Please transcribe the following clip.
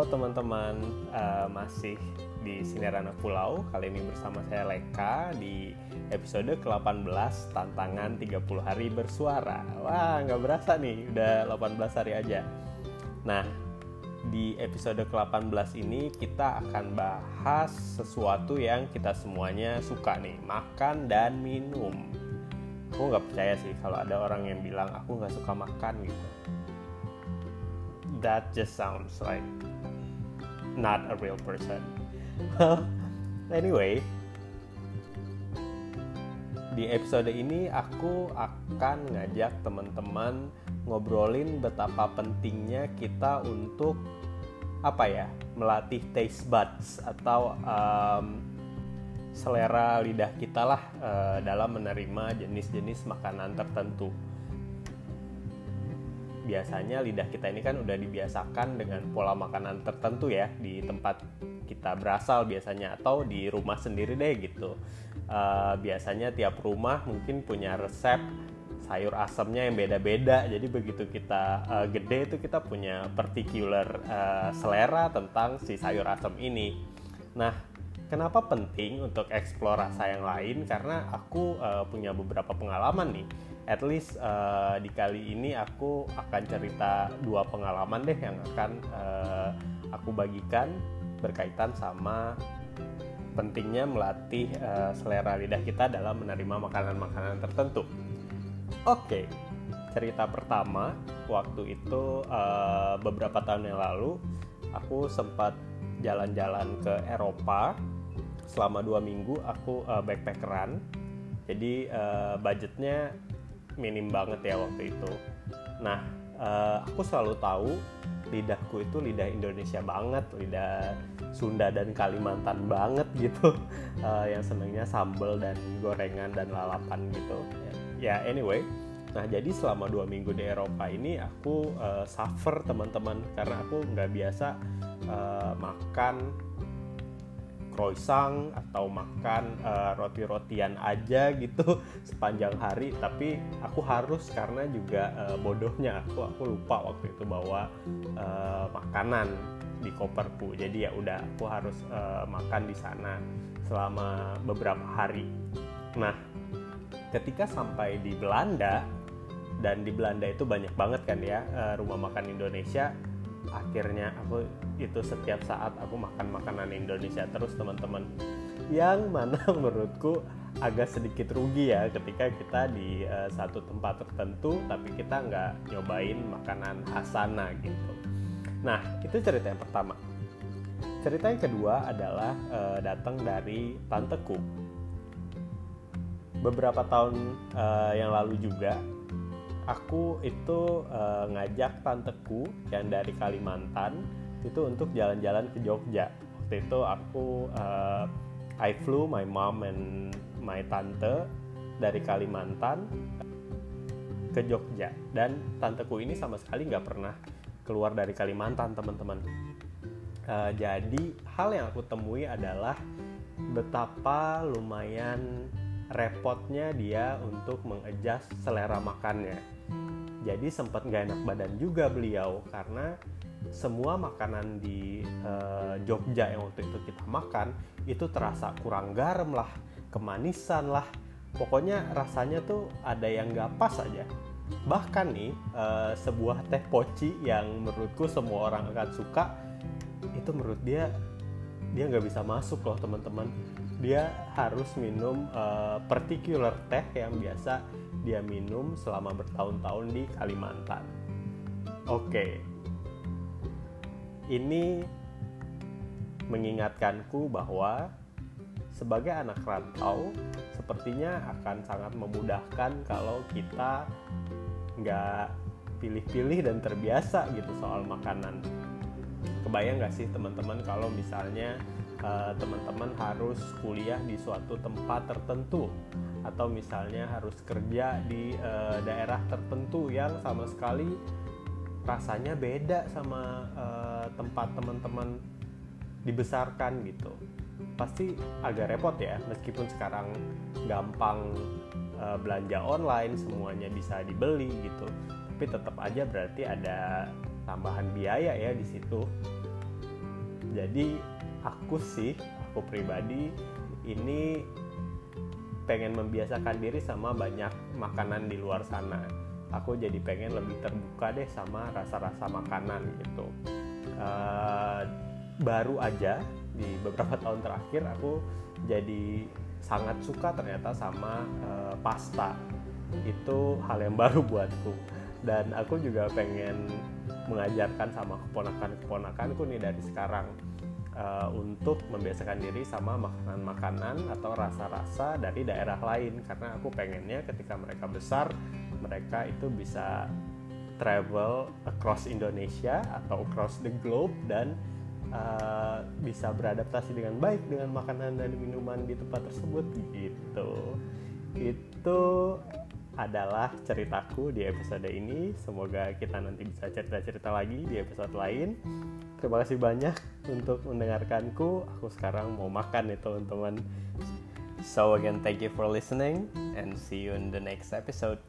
Halo teman-teman, uh, masih di Sinar Anak Pulau. Kali ini bersama saya Leka di episode ke-18 Tantangan 30 Hari Bersuara. Wah, nggak berasa nih, udah 18 hari aja. Nah, di episode ke-18 ini kita akan bahas sesuatu yang kita semuanya suka nih, makan dan minum. Aku nggak percaya sih kalau ada orang yang bilang aku nggak suka makan gitu that just sounds like not a real person. anyway, di episode ini aku akan ngajak teman-teman ngobrolin betapa pentingnya kita untuk apa ya melatih taste buds atau um, selera lidah kita lah uh, dalam menerima jenis-jenis makanan tertentu biasanya lidah kita ini kan udah dibiasakan dengan pola makanan tertentu ya di tempat kita berasal biasanya atau di rumah sendiri deh gitu. Uh, biasanya tiap rumah mungkin punya resep sayur asamnya yang beda-beda. Jadi begitu kita uh, gede itu kita punya particular uh, selera tentang si sayur asam ini. Nah, kenapa penting untuk eksplor rasa yang lain? Karena aku uh, punya beberapa pengalaman nih at least uh, di kali ini aku akan cerita dua pengalaman deh yang akan uh, aku bagikan berkaitan sama pentingnya melatih uh, selera lidah kita dalam menerima makanan-makanan tertentu. Oke, okay. cerita pertama waktu itu uh, beberapa tahun yang lalu aku sempat jalan-jalan ke Eropa selama dua minggu aku uh, backpackeran jadi uh, budgetnya minim banget ya waktu itu. Nah uh, aku selalu tahu lidahku itu lidah Indonesia banget lidah Sunda dan Kalimantan banget gitu. Uh, yang senangnya sambal dan gorengan dan lalapan gitu. Ya anyway. Nah jadi selama dua minggu di Eropa ini aku uh, suffer teman-teman. Karena aku nggak biasa uh, makan croissant atau makan uh, roti-rotian aja gitu sepanjang hari. Tapi aku harus karena juga uh, bodohnya. Aku aku lupa waktu itu bawa uh, makanan di koperku. Jadi ya udah aku harus uh, makan di sana selama beberapa hari. Nah ketika sampai di Belanda dan di Belanda itu banyak banget kan ya rumah makan Indonesia akhirnya aku itu setiap saat aku makan makanan Indonesia terus teman-teman. Yang mana menurutku agak sedikit rugi ya ketika kita di uh, satu tempat tertentu tapi kita nggak nyobain makanan khasana gitu. Nah itu cerita yang pertama. Cerita yang kedua adalah uh, datang dari tanteku beberapa tahun uh, yang lalu juga aku itu uh, ngajak tanteku yang dari Kalimantan itu untuk jalan-jalan ke Jogja. Waktu itu aku uh, I flew my mom and my tante dari Kalimantan ke Jogja dan tanteku ini sama sekali nggak pernah keluar dari Kalimantan teman-teman. Uh, jadi hal yang aku temui adalah betapa lumayan repotnya dia untuk mengejas selera makannya. Jadi sempat nggak enak badan juga beliau karena semua makanan di uh, Jogja yang waktu itu kita makan itu terasa kurang garam lah kemanisan lah. Pokoknya rasanya tuh ada yang nggak pas aja. Bahkan nih uh, sebuah teh poci yang menurutku semua orang akan suka itu menurut dia dia nggak bisa masuk loh teman-teman dia harus minum uh, particular teh yang biasa dia minum selama bertahun-tahun di Kalimantan. Oke, ini mengingatkanku bahwa sebagai anak rantau sepertinya akan sangat memudahkan kalau kita nggak pilih-pilih dan terbiasa gitu soal makanan. Kebayang nggak sih teman-teman kalau misalnya uh, teman-teman harus kuliah di suatu tempat tertentu? Atau misalnya harus kerja di uh, daerah tertentu yang sama sekali rasanya beda sama uh, tempat teman-teman dibesarkan gitu. Pasti agak repot ya meskipun sekarang gampang uh, belanja online semuanya bisa dibeli gitu. Tapi tetap aja berarti ada tambahan biaya ya di situ. Jadi aku sih aku pribadi ini pengen membiasakan diri sama banyak makanan di luar sana. Aku jadi pengen lebih terbuka deh sama rasa-rasa makanan gitu. Uh, baru aja di beberapa tahun terakhir aku jadi sangat suka ternyata sama uh, pasta. Itu hal yang baru buatku. Dan aku juga pengen mengajarkan sama keponakan-keponakanku nih dari sekarang. Uh, untuk membiasakan diri sama makanan-makanan atau rasa-rasa dari daerah lain. Karena aku pengennya ketika mereka besar mereka itu bisa travel across Indonesia atau across the globe dan uh, bisa beradaptasi dengan baik dengan makanan dan minuman di tempat tersebut gitu. Itu adalah ceritaku di episode ini. Semoga kita nanti bisa cerita-cerita lagi di episode lain. Terima kasih banyak untuk mendengarkanku. Aku sekarang mau makan nih teman-teman. So again, thank you for listening and see you in the next episode.